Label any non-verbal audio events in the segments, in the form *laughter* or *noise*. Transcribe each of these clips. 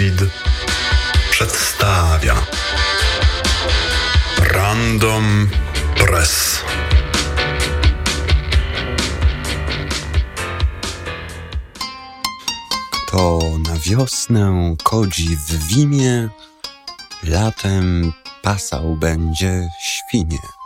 Seed przedstawia Random Press. To na wiosnę kodzi w wimie, latem pasał będzie świnie.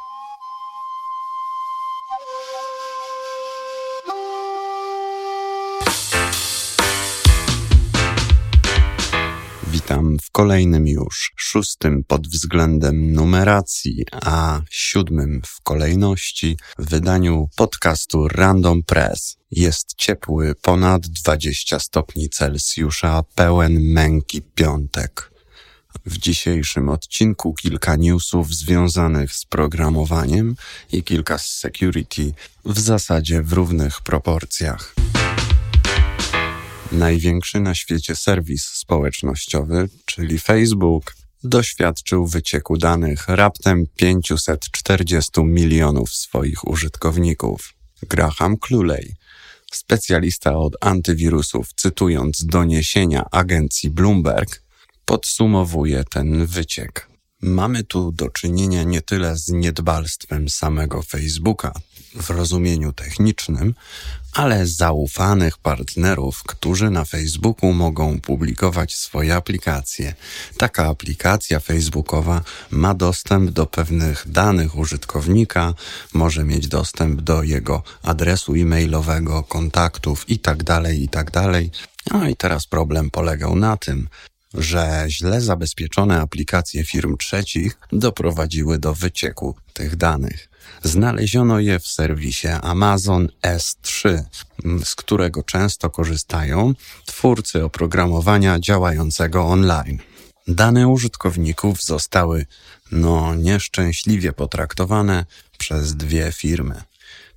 Witam w kolejnym już, szóstym pod względem numeracji, a siódmym w kolejności wydaniu podcastu Random Press. Jest ciepły, ponad 20 stopni Celsjusza, pełen męki piątek. W dzisiejszym odcinku kilka newsów związanych z programowaniem i kilka z security w zasadzie w równych proporcjach. Największy na świecie serwis społecznościowy, czyli Facebook, doświadczył wycieku danych raptem 540 milionów swoich użytkowników. Graham Cluley, specjalista od antywirusów, cytując doniesienia agencji Bloomberg, podsumowuje ten wyciek. Mamy tu do czynienia nie tyle z niedbalstwem samego Facebooka w rozumieniu technicznym, ale zaufanych partnerów, którzy na Facebooku mogą publikować swoje aplikacje. Taka aplikacja facebookowa ma dostęp do pewnych danych użytkownika, może mieć dostęp do jego adresu e-mailowego, kontaktów itd., itd. No i teraz problem polegał na tym, że źle zabezpieczone aplikacje firm trzecich doprowadziły do wycieku tych danych. Znaleziono je w serwisie Amazon S3, z którego często korzystają twórcy oprogramowania działającego online. Dane użytkowników zostały, no, nieszczęśliwie potraktowane przez dwie firmy.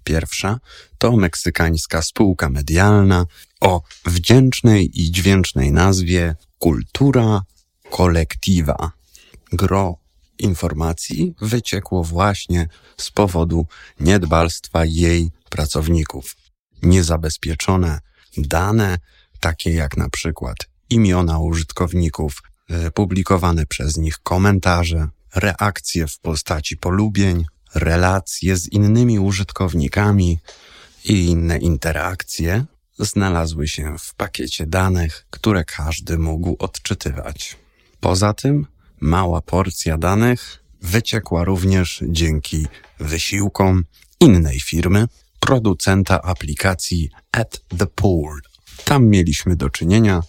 Pierwsza to meksykańska spółka medialna o wdzięcznej i dźwięcznej nazwie Kultura Kolektywa. Gro informacji wyciekło właśnie z powodu niedbalstwa jej pracowników. Niezabezpieczone dane, takie jak na przykład imiona użytkowników, e, publikowane przez nich komentarze, reakcje w postaci polubień, relacje z innymi użytkownikami i inne interakcje znalazły się w pakiecie danych, które każdy mógł odczytywać. Poza tym mała porcja danych wyciekła również dzięki wysiłkom innej firmy, producenta aplikacji At the Pool. Tam mieliśmy do czynienia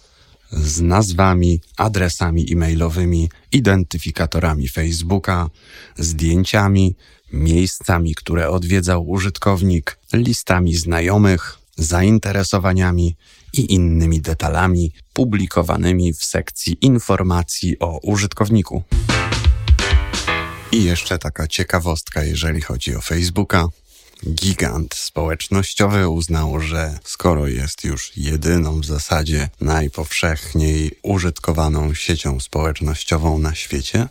z nazwami, adresami e-mailowymi, identyfikatorami Facebooka, zdjęciami, miejscami, które odwiedzał użytkownik, listami znajomych, zainteresowaniami i innymi detalami publikowanymi w sekcji informacji o użytkowniku. I jeszcze taka ciekawostka, jeżeli chodzi o Facebooka. Gigant społecznościowy uznał, że skoro jest już jedyną w zasadzie najpowszechniej użytkowaną siecią społecznościową na świecie,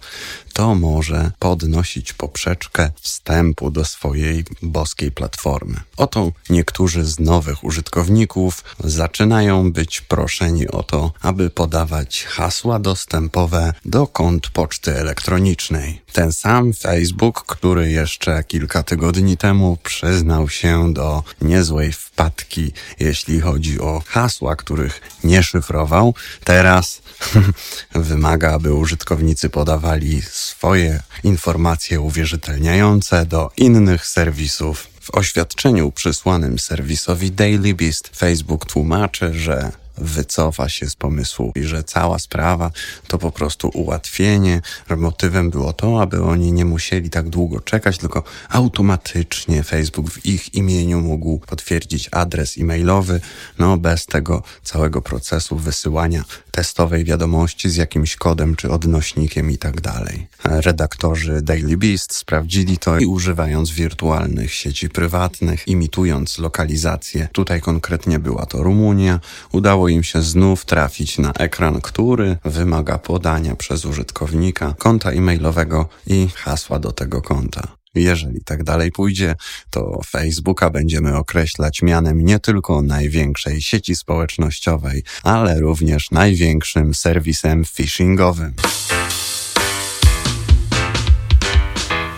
to może podnosić poprzeczkę wstępu do swojej boskiej platformy. Oto niektórzy z nowych użytkowników zaczynają być proszeni o to, aby podawać hasła dostępowe do kont poczty elektronicznej. Ten sam Facebook, który jeszcze kilka tygodni temu przyznał się do niezłej wpadki, jeśli chodzi o hasła, których nie szyfrował, teraz *laughs* wymaga, aby użytkownicy podawali swoje informacje uwierzytelniające do innych serwisów. W oświadczeniu przysłanym serwisowi Daily Beast Facebook tłumaczy, że wycofa się z pomysłu i że cała sprawa to po prostu ułatwienie, motywem było to, aby oni nie musieli tak długo czekać, tylko automatycznie Facebook w ich imieniu mógł potwierdzić adres e-mailowy, no bez tego całego procesu wysyłania testowej wiadomości z jakimś kodem czy odnośnikiem i tak dalej. Redaktorzy Daily Beast sprawdzili to i używając wirtualnych sieci prywatnych, imitując lokalizację, tutaj konkretnie była to Rumunia, udało im się znów trafić na ekran, który wymaga podania przez użytkownika konta e-mailowego i hasła do tego konta. Jeżeli tak dalej pójdzie, to Facebooka będziemy określać mianem nie tylko największej sieci społecznościowej, ale również największym serwisem phishingowym.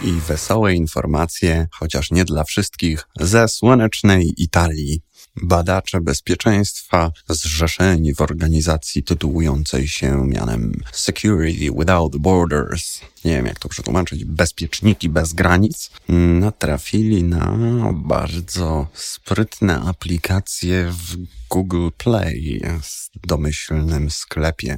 I wesołe informacje, chociaż nie dla wszystkich, ze słonecznej Italii. Badacze bezpieczeństwa zrzeszeni w organizacji tytułującej się mianem Security Without Borders, nie wiem jak to przetłumaczyć, bezpieczniki bez granic, natrafili na bardzo sprytne aplikacje w Google Play, domyślnym sklepie,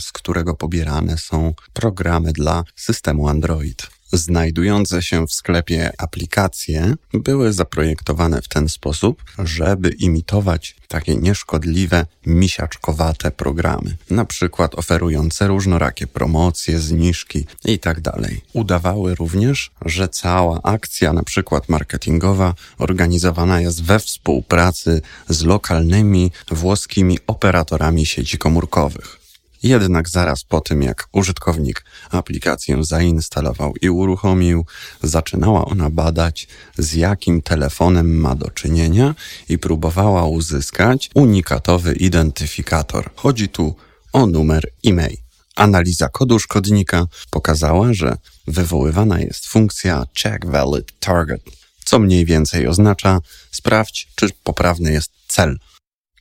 z którego pobierane są programy dla systemu Android. Znajdujące się w sklepie aplikacje były zaprojektowane w ten sposób, żeby imitować takie nieszkodliwe, misiaczkowate programy, na przykład oferujące różnorakie promocje, zniżki itd. Tak Udawały również, że cała akcja, na przykład marketingowa, organizowana jest we współpracy z lokalnymi włoskimi operatorami sieci komórkowych. Jednak zaraz po tym, jak użytkownik aplikację zainstalował i uruchomił, zaczynała ona badać, z jakim telefonem ma do czynienia i próbowała uzyskać unikatowy identyfikator. Chodzi tu o numer e-mail. Analiza kodu szkodnika pokazała, że wywoływana jest funkcja check valid target, co mniej więcej oznacza sprawdź, czy poprawny jest cel.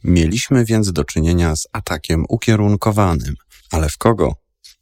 Mieliśmy więc do czynienia z atakiem ukierunkowanym. Ale w kogo?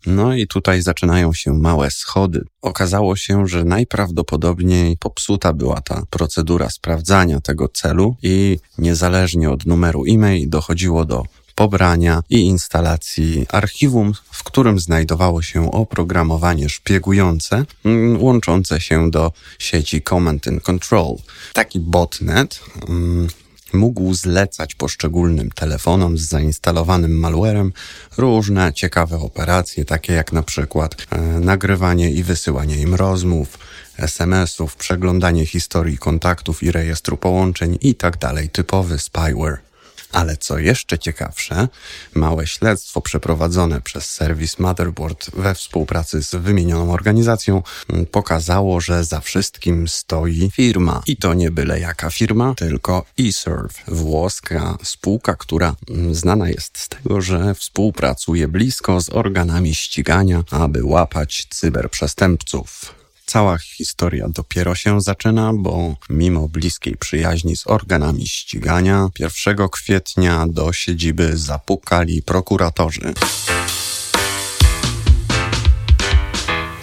No i tutaj zaczynają się małe schody. Okazało się, że najprawdopodobniej popsuta była ta procedura sprawdzania tego celu i niezależnie od numeru e-mail dochodziło do pobrania i instalacji archiwum, w którym znajdowało się oprogramowanie szpiegujące, mm, łączące się do sieci Command and Control. Taki botnet mm, mógł zlecać poszczególnym telefonom z zainstalowanym malwarem różne ciekawe operacje, takie jak na przykład e, nagrywanie i wysyłanie im rozmów, SMS-ów, przeglądanie historii kontaktów i rejestru połączeń itd. Tak typowy spyware. Ale co jeszcze ciekawsze, małe śledztwo przeprowadzone przez serwis Motherboard we współpracy z wymienioną organizacją pokazało, że za wszystkim stoi firma. I to nie byle jaka firma, tylko eServe, włoska spółka, która znana jest z tego, że współpracuje blisko z organami ścigania, aby łapać cyberprzestępców. Cała historia dopiero się zaczyna, bo mimo bliskiej przyjaźni z organami ścigania, 1 kwietnia do siedziby zapukali prokuratorzy.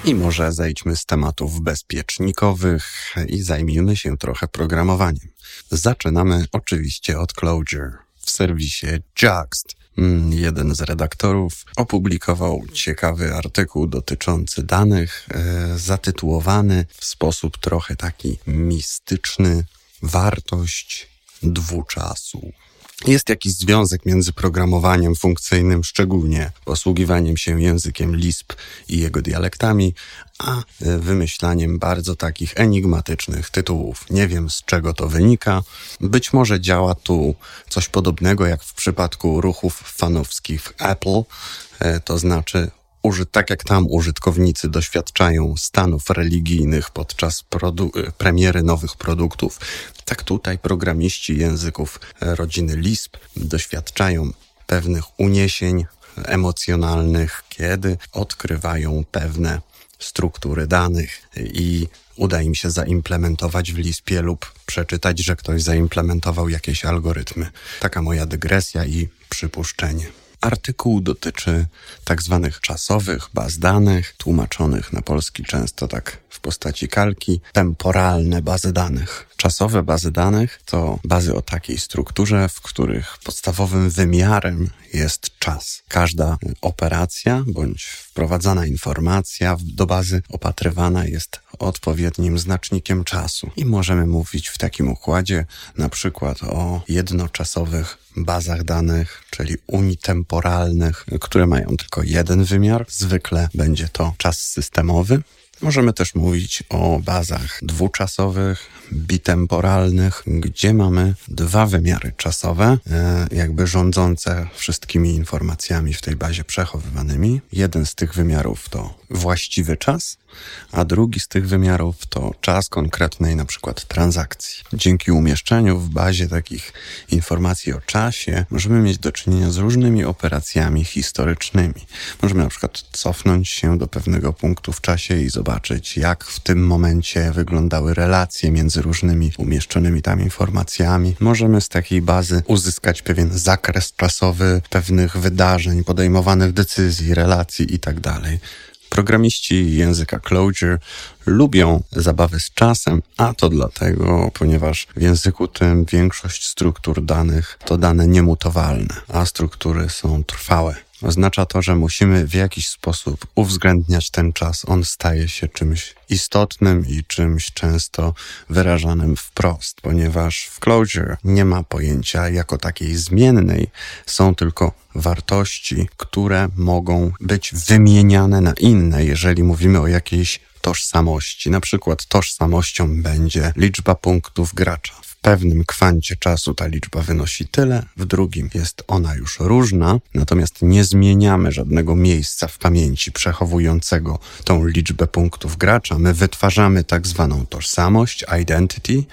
I może zejdźmy z tematów bezpiecznikowych i zajmijmy się trochę programowaniem. Zaczynamy oczywiście od Clojure w serwisie Juxt jeden z redaktorów opublikował ciekawy artykuł dotyczący danych, e, zatytułowany w sposób trochę taki mistyczny Wartość dwuczasu. Jest jakiś związek między programowaniem funkcyjnym, szczególnie posługiwaniem się językiem Lisp i jego dialektami, a e, wymyślaniem bardzo takich enigmatycznych tytułów. Nie wiem z czego to wynika. Być może działa tu coś podobnego jak w przypadku ruchów fanowskich Apple, e, to znaczy tak jak tam użytkownicy doświadczają stanów religijnych podczas e, premiery nowych produktów, tak tutaj programiści języków rodziny Lisp doświadczają pewnych uniesień emocjonalnych, kiedy odkrywają pewne struktury danych i uda im się zaimplementować w Lispie lub przeczytać, że ktoś zaimplementował jakieś algorytmy. Taka moja dygresja i przypuszczenie. Artykuł dotyczy tak zwanych czasowych baz danych, tłumaczonych na polski często tak w postaci kalki, temporalne bazy danych. Czasowe bazy danych to bazy o takiej strukturze, w których podstawowym wymiarem jest czas. Każda operacja bądź wprowadzana informacja do bazy opatrywana jest odpowiednim znacznikiem czasu. I możemy mówić w takim układzie na przykład o jednoczasowych bazach danych, czyli unitemporalnych, które mają tylko jeden wymiar. Zwykle będzie to czas systemowy. Możemy też mówić o bazach dwuczasowych, bitemporalnych, gdzie mamy dwa wymiary czasowe, e, jakby rządzące wszystkimi informacjami w tej bazie przechowywanymi. Jeden z tych wymiarów to właściwy czas, a drugi z tych wymiarów to czas konkretnej na przykład transakcji. Dzięki umieszczeniu w bazie takich informacji o czasie możemy mieć do czynienia z różnymi operacjami historycznymi. Możemy na przykład cofnąć się do pewnego punktu w czasie i zobaczyć, jak w tym momencie wyglądały relacje między różnymi umieszczonymi tam informacjami. Możemy z takiej bazy uzyskać pewien zakres czasowy pewnych wydarzeń, podejmowanych decyzji, relacji itd. Programiści języka Clojure lubią zabawy z czasem, a to dlatego, ponieważ w języku tym większość struktur danych to dane niemutowalne, a struktury są trwałe. Oznacza to, że musimy w jakiś sposób uwzględniać ten czas. On staje się czymś istotnym i czymś często wyrażanym wprost, ponieważ w Clojure nie ma pojęcia jako takiej zmiennej, są tylko wartości, które mogą być wymieniane na inne, jeżeli mówimy o jakiejś tożsamości. Na przykład tożsamością będzie liczba punktów gracza pewnym kwancie czasu ta liczba wynosi tyle, w drugim jest ona już różna, natomiast nie zmieniamy żadnego miejsca w pamięci przechowującego tą liczbę punktów gracza. My wytwarzamy tak zwaną tożsamość, identity,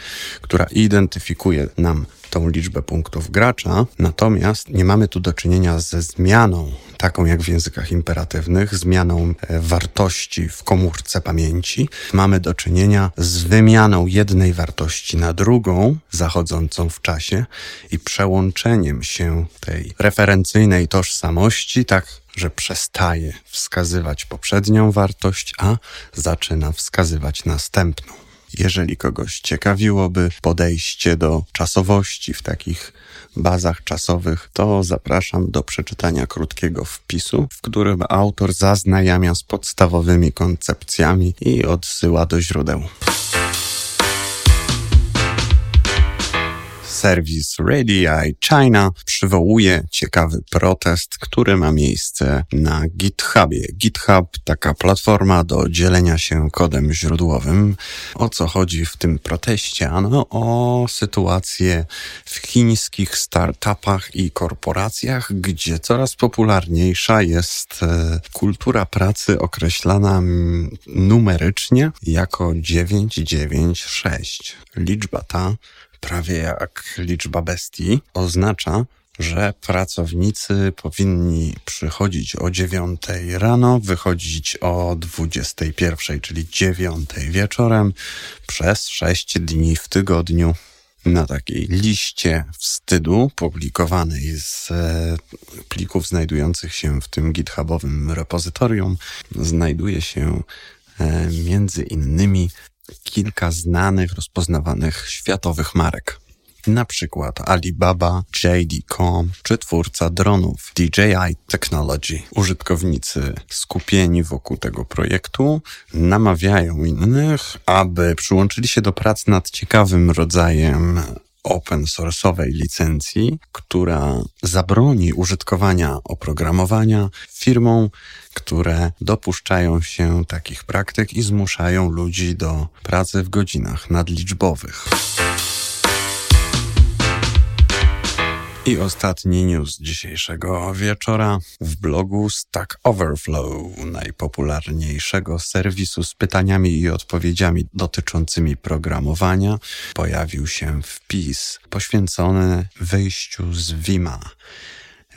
która identyfikuje nam tą liczbę punktów gracza, natomiast nie mamy tu do czynienia ze zmianą, taką jak w językach imperatywnych, zmianą e, wartości w komórce pamięci. Mamy do czynienia z wymianą jednej wartości na drugą, zachodzącą w czasie i przełączeniem się tej referencyjnej tożsamości, tak że przestaje wskazywać poprzednią wartość, a zaczyna wskazywać następną. Jeżeli kogoś ciekawiłoby podejście do czasowości w takich bazach czasowych, to zapraszam do przeczytania krótkiego wpisu, w którym autor zaznajamia z podstawowymi koncepcjami i odsyła do źródeł. Serwis Radii China przywołuje ciekawy protest, który ma miejsce na GitHubie. GitHub, taka platforma do dzielenia się kodem źródłowym. O co chodzi w tym proteście? Ano o sytuację w chińskich startupach i korporacjach, gdzie coraz popularniejsza jest e, kultura pracy określana numerycznie jako 996. Liczba ta prawie jak liczba bestii, oznacza, że pracownicy powinni przychodzić o 9 rano, wychodzić o 21, czyli 9 wieczorem przez 6 dni w tygodniu. Na takiej liście wstydu publikowanej z e, plików znajdujących się w tym GitHubowym repozytorium znajduje się e, między innymi kilka znanych, rozpoznawanych światowych marek. Na przykład Alibaba, JD.com czy twórca dronów DJI Technology. Użytkownicy skupieni wokół tego projektu namawiają innych, aby przyłączyli się do prac nad ciekawym rodzajem open source'owej licencji, która zabroni użytkowania oprogramowania firmom, które dopuszczają się takich praktyk i zmuszają ludzi do pracy w godzinach nadliczbowych. I ostatni news dzisiejszego wieczora w blogu Stack Overflow, najpopularniejszego serwisu z pytaniami i odpowiedziami dotyczącymi programowania, pojawił się wpis poświęcony wyjściu z Vima.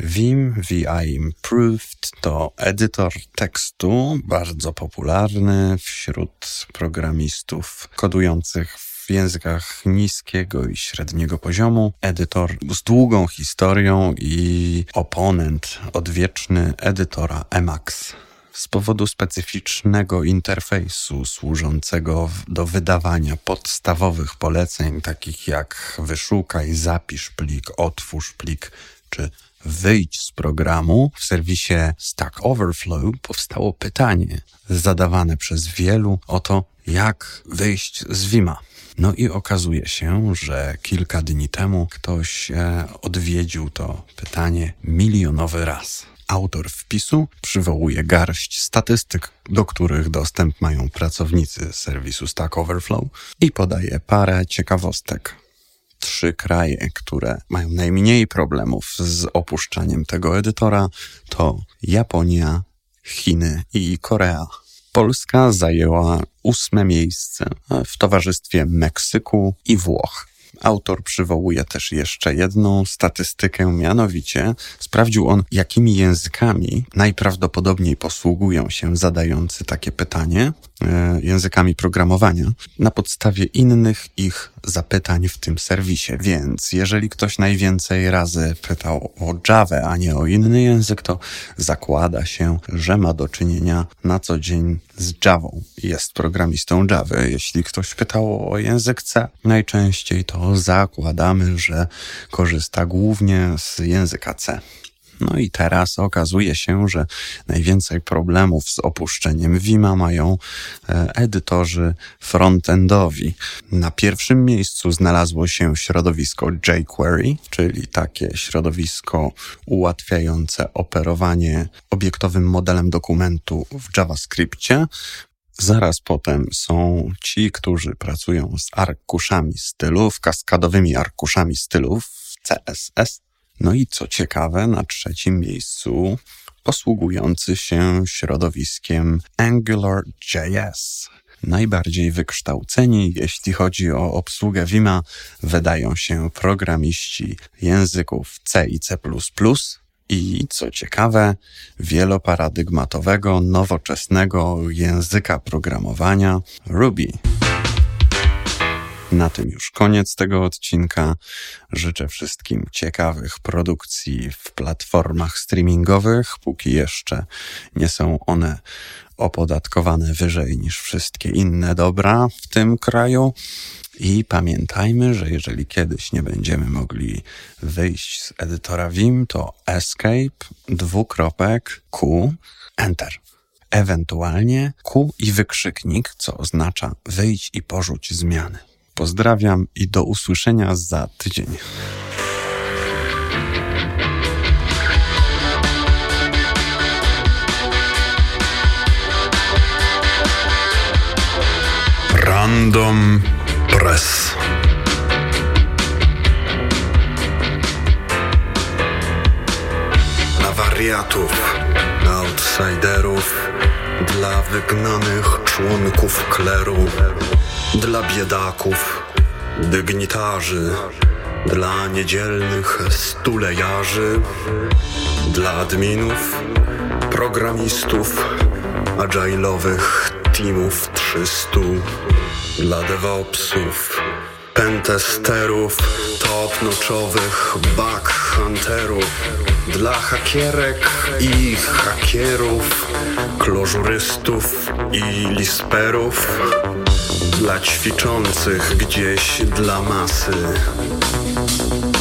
Vim VI Improved to edytor tekstu bardzo popularny wśród programistów kodujących w w językach niskiego i średniego poziomu, edytor z długą historią i oponent odwieczny edytora Emacs z powodu specyficznego interfejsu służącego do wydawania podstawowych poleceń, takich jak wyszukaj, zapisz plik, otwórz plik czy wyjdź z programu, w serwisie Stack Overflow powstało pytanie zadawane przez wielu o to, jak wyjść z Vima. No i okazuje się, że kilka dni temu ktoś e, odwiedził to pytanie milionowy raz. Autor wpisu przywołuje garść statystyk, do których dostęp mają pracownicy serwisu Stack Overflow i podaje parę ciekawostek. Trzy kraje, które mają najmniej problemów z opuszczaniem tego edytora to Japonia, Chiny i Korea. Polska zajęła ósme miejsce w towarzystwie Meksyku i Włoch. Autor przywołuje też jeszcze jedną statystykę, mianowicie sprawdził on, jakimi językami najprawdopodobniej posługują się zadający takie pytanie, językami programowania, na podstawie innych ich zapytań w tym serwisie. Więc jeżeli ktoś najwięcej razy pytał o Java, a nie o inny język, to zakłada się, że ma do czynienia na co dzień z Java. Jest programistą Java. Jeśli ktoś pytał o język C, najczęściej to zakładamy, że korzysta głównie z języka C. No i teraz okazuje się, że najwięcej problemów z opuszczeniem Vima mają e, edytorzy frontendowi. Na pierwszym miejscu znalazło się środowisko jQuery, czyli takie środowisko ułatwiające operowanie obiektowym modelem dokumentu w JavaScriptie. Zaraz potem są ci, którzy pracują z arkuszami stylów, kaskadowymi arkuszami stylów CSS. No i co ciekawe, na trzecim miejscu posługujący się środowiskiem AngularJS. Najbardziej wykształceni, jeśli chodzi o obsługę Vima, wydają się programiści języków C i C++, i co ciekawe, wieloparadygmatowego, nowoczesnego języka programowania Ruby. Na tym już koniec tego odcinka. Życzę wszystkim ciekawych produkcji w platformach streamingowych, póki jeszcze nie są one opodatkowane wyżej niż wszystkie inne dobra w tym kraju. I pamiętajmy, że jeżeli kiedyś nie będziemy mogli wyjść z edytora Vim, to escape, dwukropek, Q, enter. Ewentualnie Q i wykrzyknik, co oznacza wyjdź i porzuć zmiany. Pozdrawiam i do usłyszenia za tydzień. Random Press. Na wariatów, na outsiderów, dla wygnanych członków kleru dla biedaków, dygnitarzy, dla niedzielnych stulejarzy, dla adminów, programistów, agile'owych teamów 300, dla DevOpsów, pentesterów, top-notchowych bug hunterów, dla hakierek i hakierów, klożurystów i lisperów, dla ćwiczących gdzieś dla masy.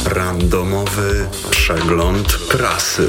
Randomowy przegląd prasy.